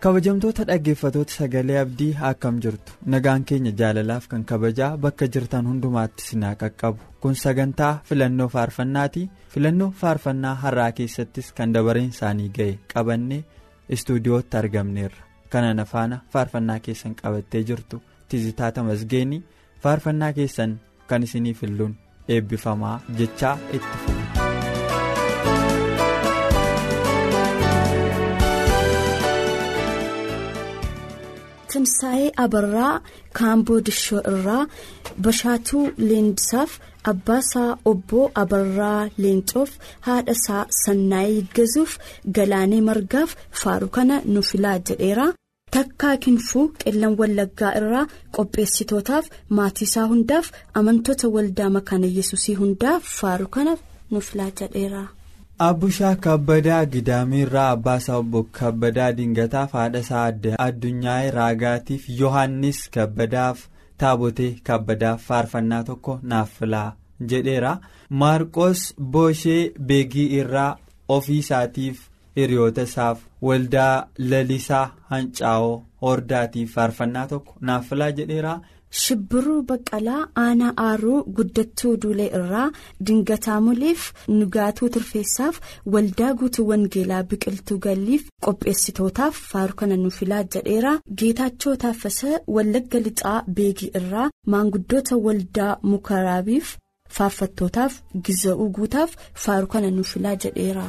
Kabajamtoota dhaggeeffatoota sagalee abdii akkam jirtu? Nagaan keenya jaalalaaf kan kabajaa bakka jirtan hundumaatti sinaa qaqqabu. Kun sagantaa filannoo faarfannaati filannoo faarfannaa har'aa keessattis kan dabareen isaanii ga'e qabannee istuudiyootti argamneerra. Kanan faana faarfannaa keessan qabattee jirtu tizitaa tamasgeenii faarfannaa keessan kan isinii filluun eebbifamaa jechaa itti Timsaa'ee Abarraa Kaamboo Dishoo irraa Bashaatuu Leendisaaf Abbaasaa Obboo Abarraa Leencoof haadhasaa Sannaayii Gazuuf Galaanee Margaaf Faaruu kana nu filaa jedheera. Takkaa Kinfuu Qillan Wallaggaa irraa qopheessitootaaf maatiisaa hundaaf amantoota waldaa makaana yesusii hundaaf Faaruu kana nu filaa jedheera. Abbushaa kabbadaa Gidaamirraa Abbaasaa obbo Kabbadaa Dingataaf haadhasaa addunyaa raagaatiif Yohaannis Kabbadaaf Taabotee Kabbadaaf faarfannaa tokko naaf filaa jedheera. Maarqos Booshee Beegii irraa ofii isaatiif hiriyoota isaaf waldaa lalisaa Hancaa'oo Hordaatiif faarfannaa tokko naaf filaa jedheera. Shibbiruu Baqqalaa Aanaa Aaruu Guddattuu Duulee irraa Dingataa Muleef Nugaatuu Turfeessaaf Waldaa Guutuu Wangeelaa Biqiltuu Galliif qopheessitootaaf Faaruu kana nu filaa jedheera. Geetaachoo Taaffasaa Wallagga Lixaa Beegii irraa Maanguddoota Waldaa Mukaraabiif faarfattootaaf Giza'uu Guutaaf Faaruu kana nu filaa jedheera.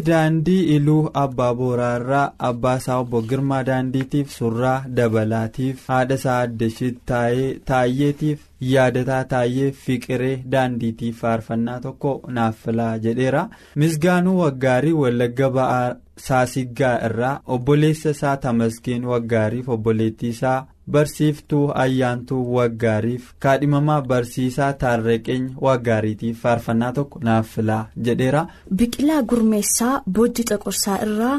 Daandii iluu abbaa booraarraa abbaa isaa obbo girmaa daandiitiif surraa dabalaatiif haadha isaa addashit taayyeetiif yaadataa taayyee fiqiree daandiitiif faarfannaa tokko naaf filaa jedheera. Misgaanuu waggaarii wallagga ba'aa saasiggaa irraa obboleessa isaa tamasgeen waggaariif obboleettii isaa barsiiftuu ayyaantuu waggaariif kaadhimamaa barsiisaa taarreqeenya waggaariitiif faarfannaa tokko naaf filaa jedheera. biqilaa gurmeessaa boojji caqorsaa irraa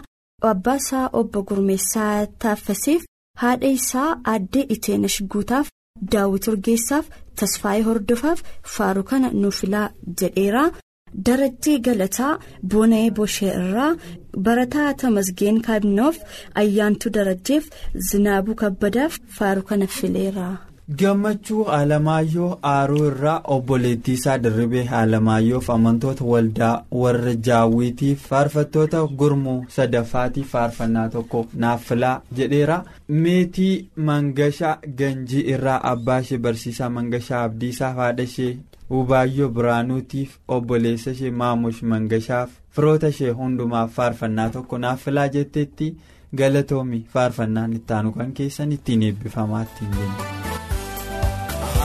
abbaa isaa obbo gurmeessaa taaffasiif haadha isaa aaddee iteenash guutaaf daawwit urgeessaaf tasfaayee hordofaaf faaruu kana nuuf filaa jedheera. darajjii galataa boona'ee boshee irraa barataa tamasgeen kaabinoof ayyaantuu darajjeef zinaabuu kabbadaaf faaruu kana fileera. gammachuu alamaayyoo aaruu irraa obboleettii isaa dirribee alamaayyoof amantoota waldaa warra jaawwiitiif faarfattoota gurmuu sadaffaatiif faarfannaa tokko naaf filaa jedheera meetii mangashaa ganjii irraa abbaa ishee barsiisaa mangashaa abdiisaa haadha ishee Ubaayyoo Biraanuutiif obboleessa ishee Maamush Mangashaaf firoota ishee hundumaaf faarfannaa tokko naaf filaa jetteetti galatoomi faarfannaan ittaanu kan keessan ittiin eebbifamaa ittiin jenna.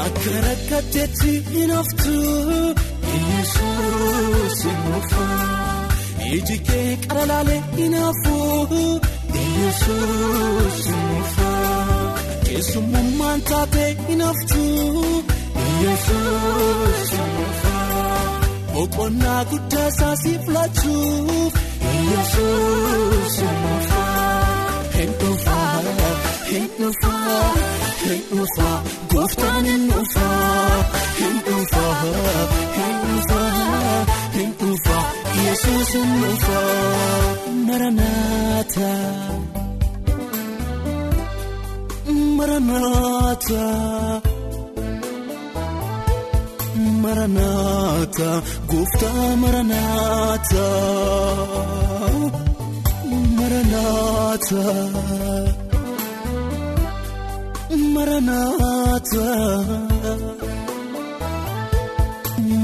Akka rakkatteetti hin haftu Yesuus hin dhufu iji kee qara laalee hin hafu Yesuus hin dhufu keessummaan taatee hin haftu. Yesuus boqonnaa guddaa isaa siif laachuuf Yesuus hin dhufaa hin dhufaa hin dhufaa gooftaan hin dhufaa hin dhufaa hin dhufaa hin dhufaa Yesuus hin dhufaa maranaata maranaata. Maranaata gooftaa maranaata maranaata maranaata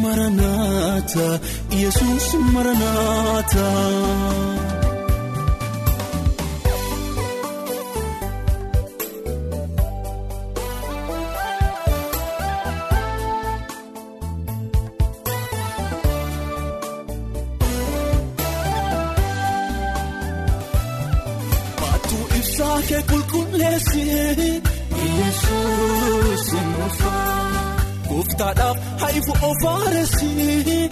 maranaata yesus maranaata. Gooftaadhaaf haifu ofaaresee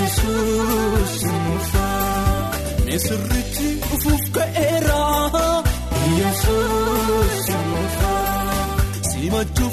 Yesuus nuufaa Misirrichi dhufuuf ka'eeraa Yesuus nuufaa Simachuuf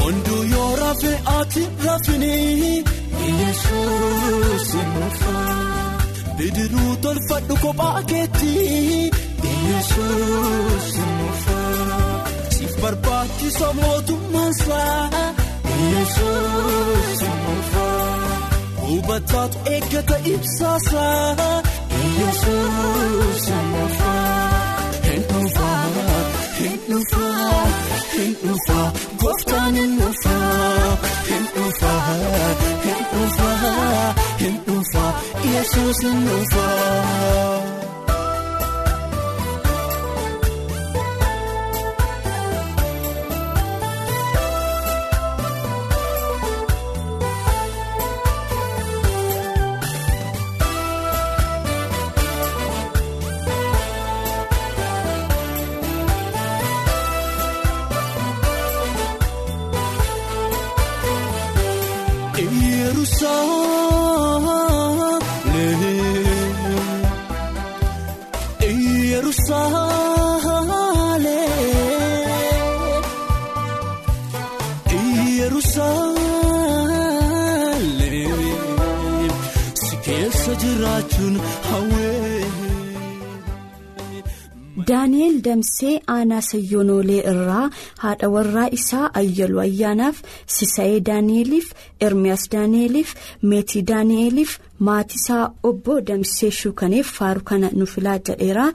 Hunduu yoo rafee ati rafini Yesuus nuufaa. Bidiruu tolfadhu kophaa keetti Yesuus. Siif barbaachisa mootummaansaa Yesuus nuufaa. Hubataatu eeggata ibsaasaa Yesuus nuufaa. Hin dhufaa hin dhufaa hin dhufaa gooftaan hin dhufaa hin dhufaa hin dhufaa hin dhufaa Yesuus hin dhufaa. Daani'eel damsee aanaa sayyoonoolee irraa haadha warraa isaa ayyaluu ayyaanaaf sisayee daani'eliif ermiyaas daani'eliif meetii daani'eliif maatisaa obbo damsee shuukaneef faaru kana nu filaa jedheera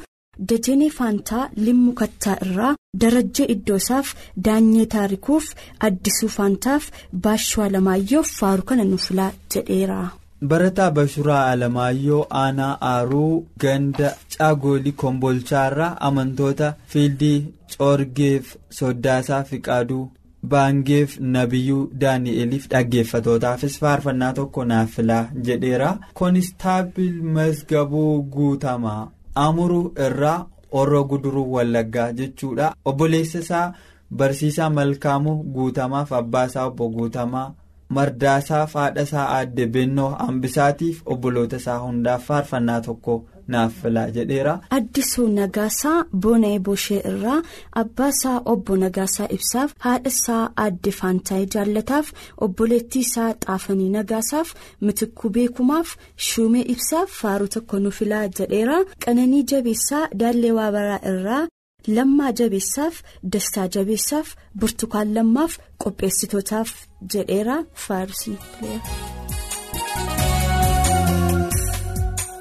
dajenee faantaa limmu kattaa irraa darajjee iddoosaaf daanyee taarikuuf addisuu faantaaf baashuu alamaayyoof faaru kana nu filaa jedheera. Barataa bashuraa alamaayyoo aanaa aaruu ganda caagoolii kombolchaarraa amantoota fiildii coorgeef soddaasaa fiqaaduu baangeef nabiyyuu daani'eliif dhaggeeffatootaafis faarfannaa tokko naaf filaa jedheera koonistaabil masgabuu guutamaa amuruu irraa orra guduruu wallaggaa jechuudha obboleessa isaa barsiisaa malkaamuu guutamaaf abbaasaa obbo guutamaa. Mardaasaaf haadha isaa aadde bennoo hambisaatiif obboloota isaa hundaaf faarfannaa tokko naaf filaa jedheera. addisuu nagaasaa boona'ee boshee irraa abbaasaa obbo nagaasaa ibsaaf haadha isaa aadde faantaayii jaallataaf obboleettii isaa xaafanii nagaasaaf mitikuu beekumaaf shuumee ibsaaf faaruu tokko nu filaa jedheera qananii jabeessaa daallee waabaraa irraa. Lammaa jabeessaaf dastaa jabeessaaf burtukaan lammaaf qopheessitootaaf jedheera faarsii.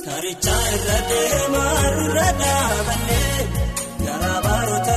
Karichaa irra deemaa irra dhaabannee garaa baroota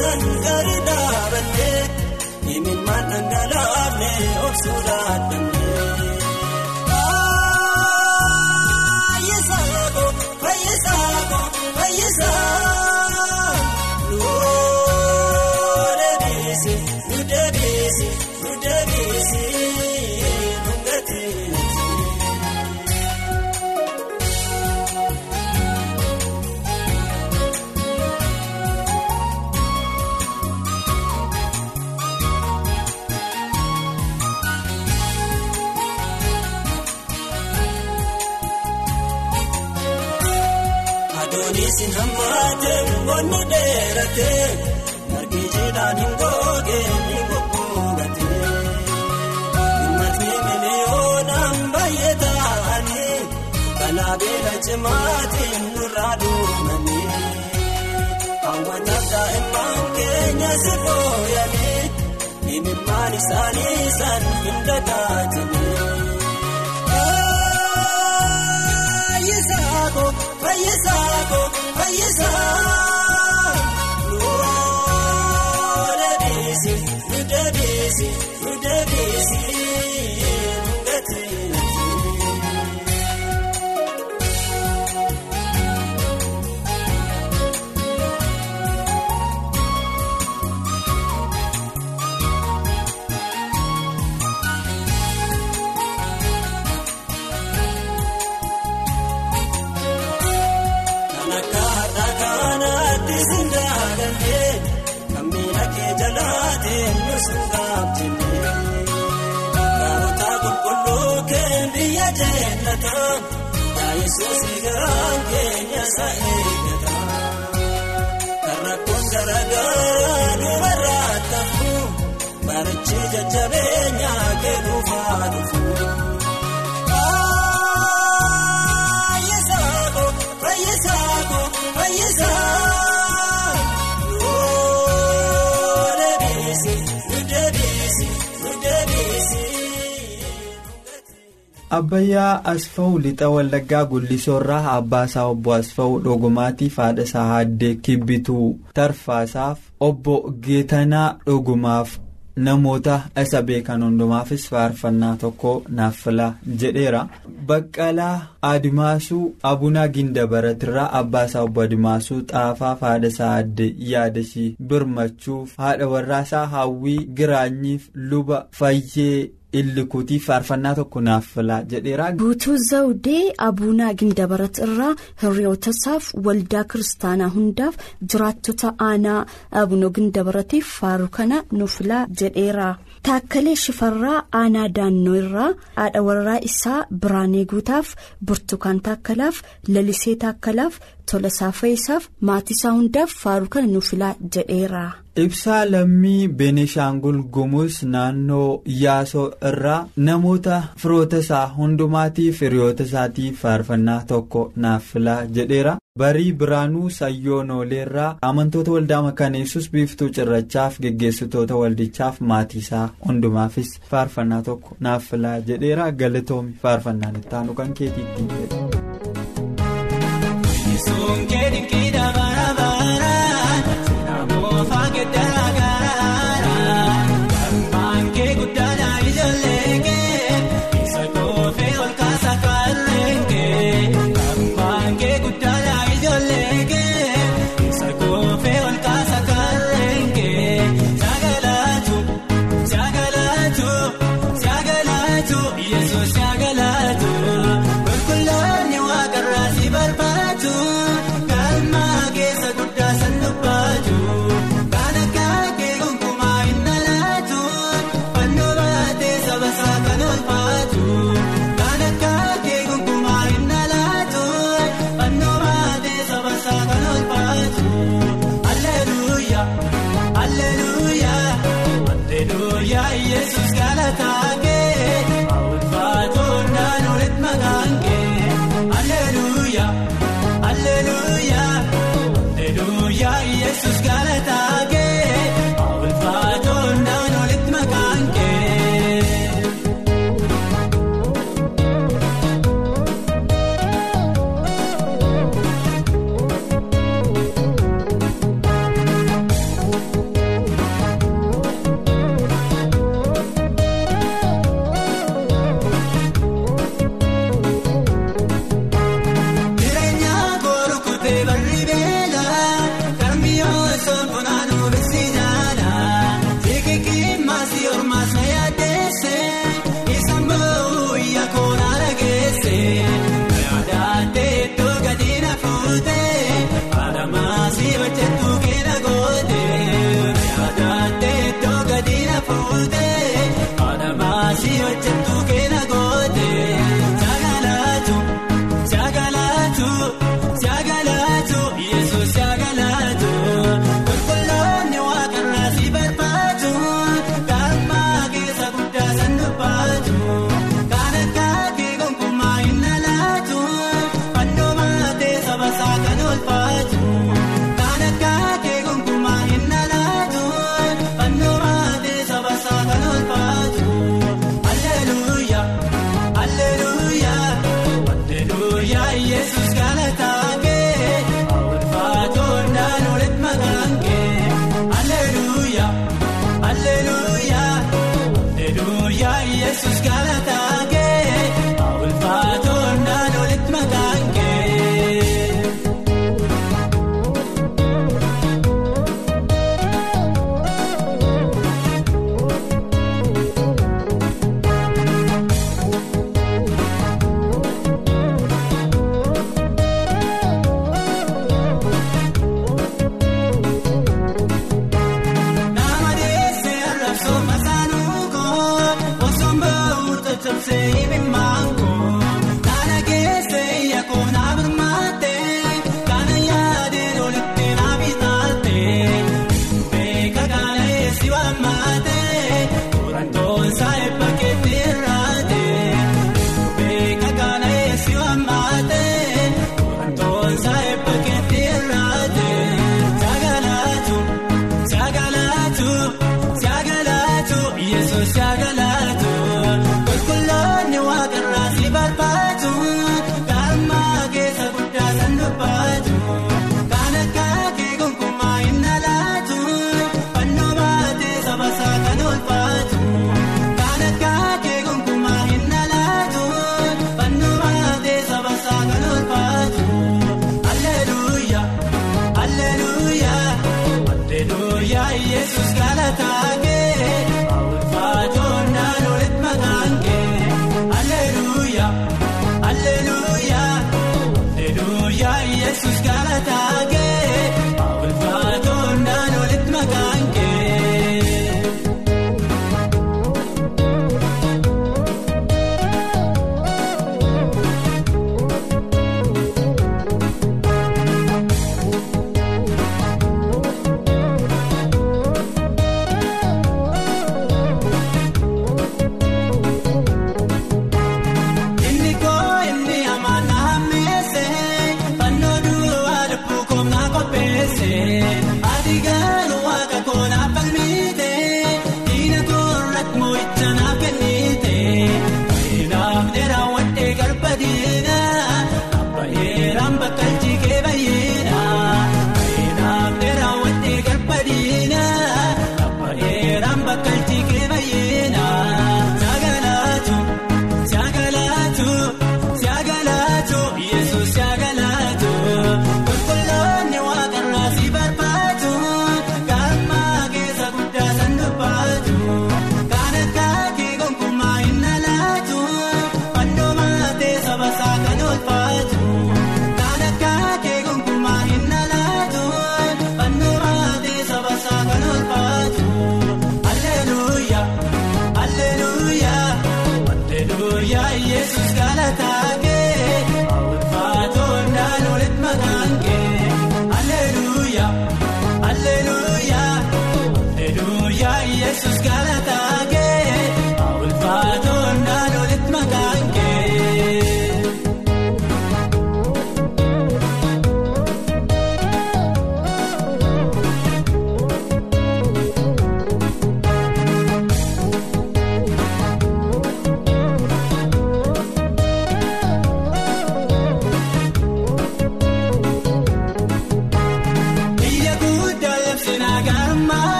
san gadi dhaabannee imimmaan dhangalaafne obsuu hammaate bonni dheerate margi jiidhaan hin goge ni goggoogate. Uummatni miliyoonaan baay'ee ta'anii balaa beela cimaatiin nurraa duumanii. Hawwataaf daa'imman keenya si fooyyanii imimmaan isaanii san hin dagaatanii. Fayyisaako fayyisaako fayyisaa deebiisi nu deebiisi jennata Yesuus garaan keenya isa eeggata Karrakkoon garaagaraa dubarraa tafu Barichi jajjabeenya kennuufaa dhufu. Abbayyaa Asfaw lixa Wallaggaa Gullisoorraa Abbaasaa obbo Asfaw Dhogumaatiif haadha isaa Haaddee Kibbituu Tarfaasaaf obbo Geetanaa Dhogumaaf namoota isa beekan hundumaafis faarfannaa tokko naaf filaa jedheera. Baqqalaa Adimaasuu Abunaa Gindabaratirraa Abbaasaa obbo Adimaasuu Xaafaaf haadha isaa Haaddee Yaadashii Birmachuuf haadha warraasaa Hawwii Giraanyiif luba Fayyee. Illikuutiif faarfannaa tokko naaf filaa jedheera. Guutuu Zawudee Abuunaa Gindabarat irraa hiriyoota isaaf waldaa kiristaanaa hundaaf jiraattota aanaa Abunoo Gindabaratiif faaru kana nuuf filaa jedheera. Taakkalee Shifarraa aanaa Daannoo irraa haadha warraa isaa Biraanee Guutaaf Burtukaan Taakkalaaf Lalisee Taakkalaaf Tolasaa Fayisaaf maatii isaa hundaaf faaru kana nuuf filaa jedheera. Ibsaa lammii Benishaangul Gumuz naannoo Yaasoo irraa namoota firoota isaa hundumaatiif hiriyoota isaatiif faarfannaa tokko naaf filaa jedheera. Barii Biraanuu Sayyoonoleerraa amantoota waldaa makaneessus biiftuu cirrachaaf geggeessitoota waldichaaf maatii isaa hundumaafis faarfannaa tokko naaf filaa jedheera galatoomi faarfannaan itti aanu kan keetiitti Yesus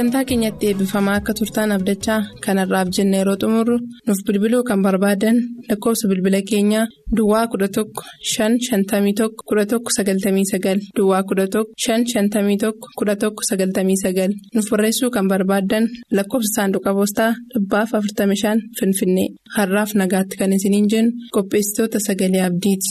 sagantaa keenyatti eebbifamaa akka turtaan abdachaa kanarraaf jennee yeroo xumuru nuuf bilbiluu kan barbaadan lakkoobsa bilbila keenyaa Duwwaa 11 51 11 99 Duwwaa 11 51 11 99 nuuf barreessuu kan barbaadan lakkoobsa saanduqa poostaa dhibbaaf 45 Finfinnee har'aaf nagaatti kan isiniin jennu qopheessitoota sagalee abdiiti.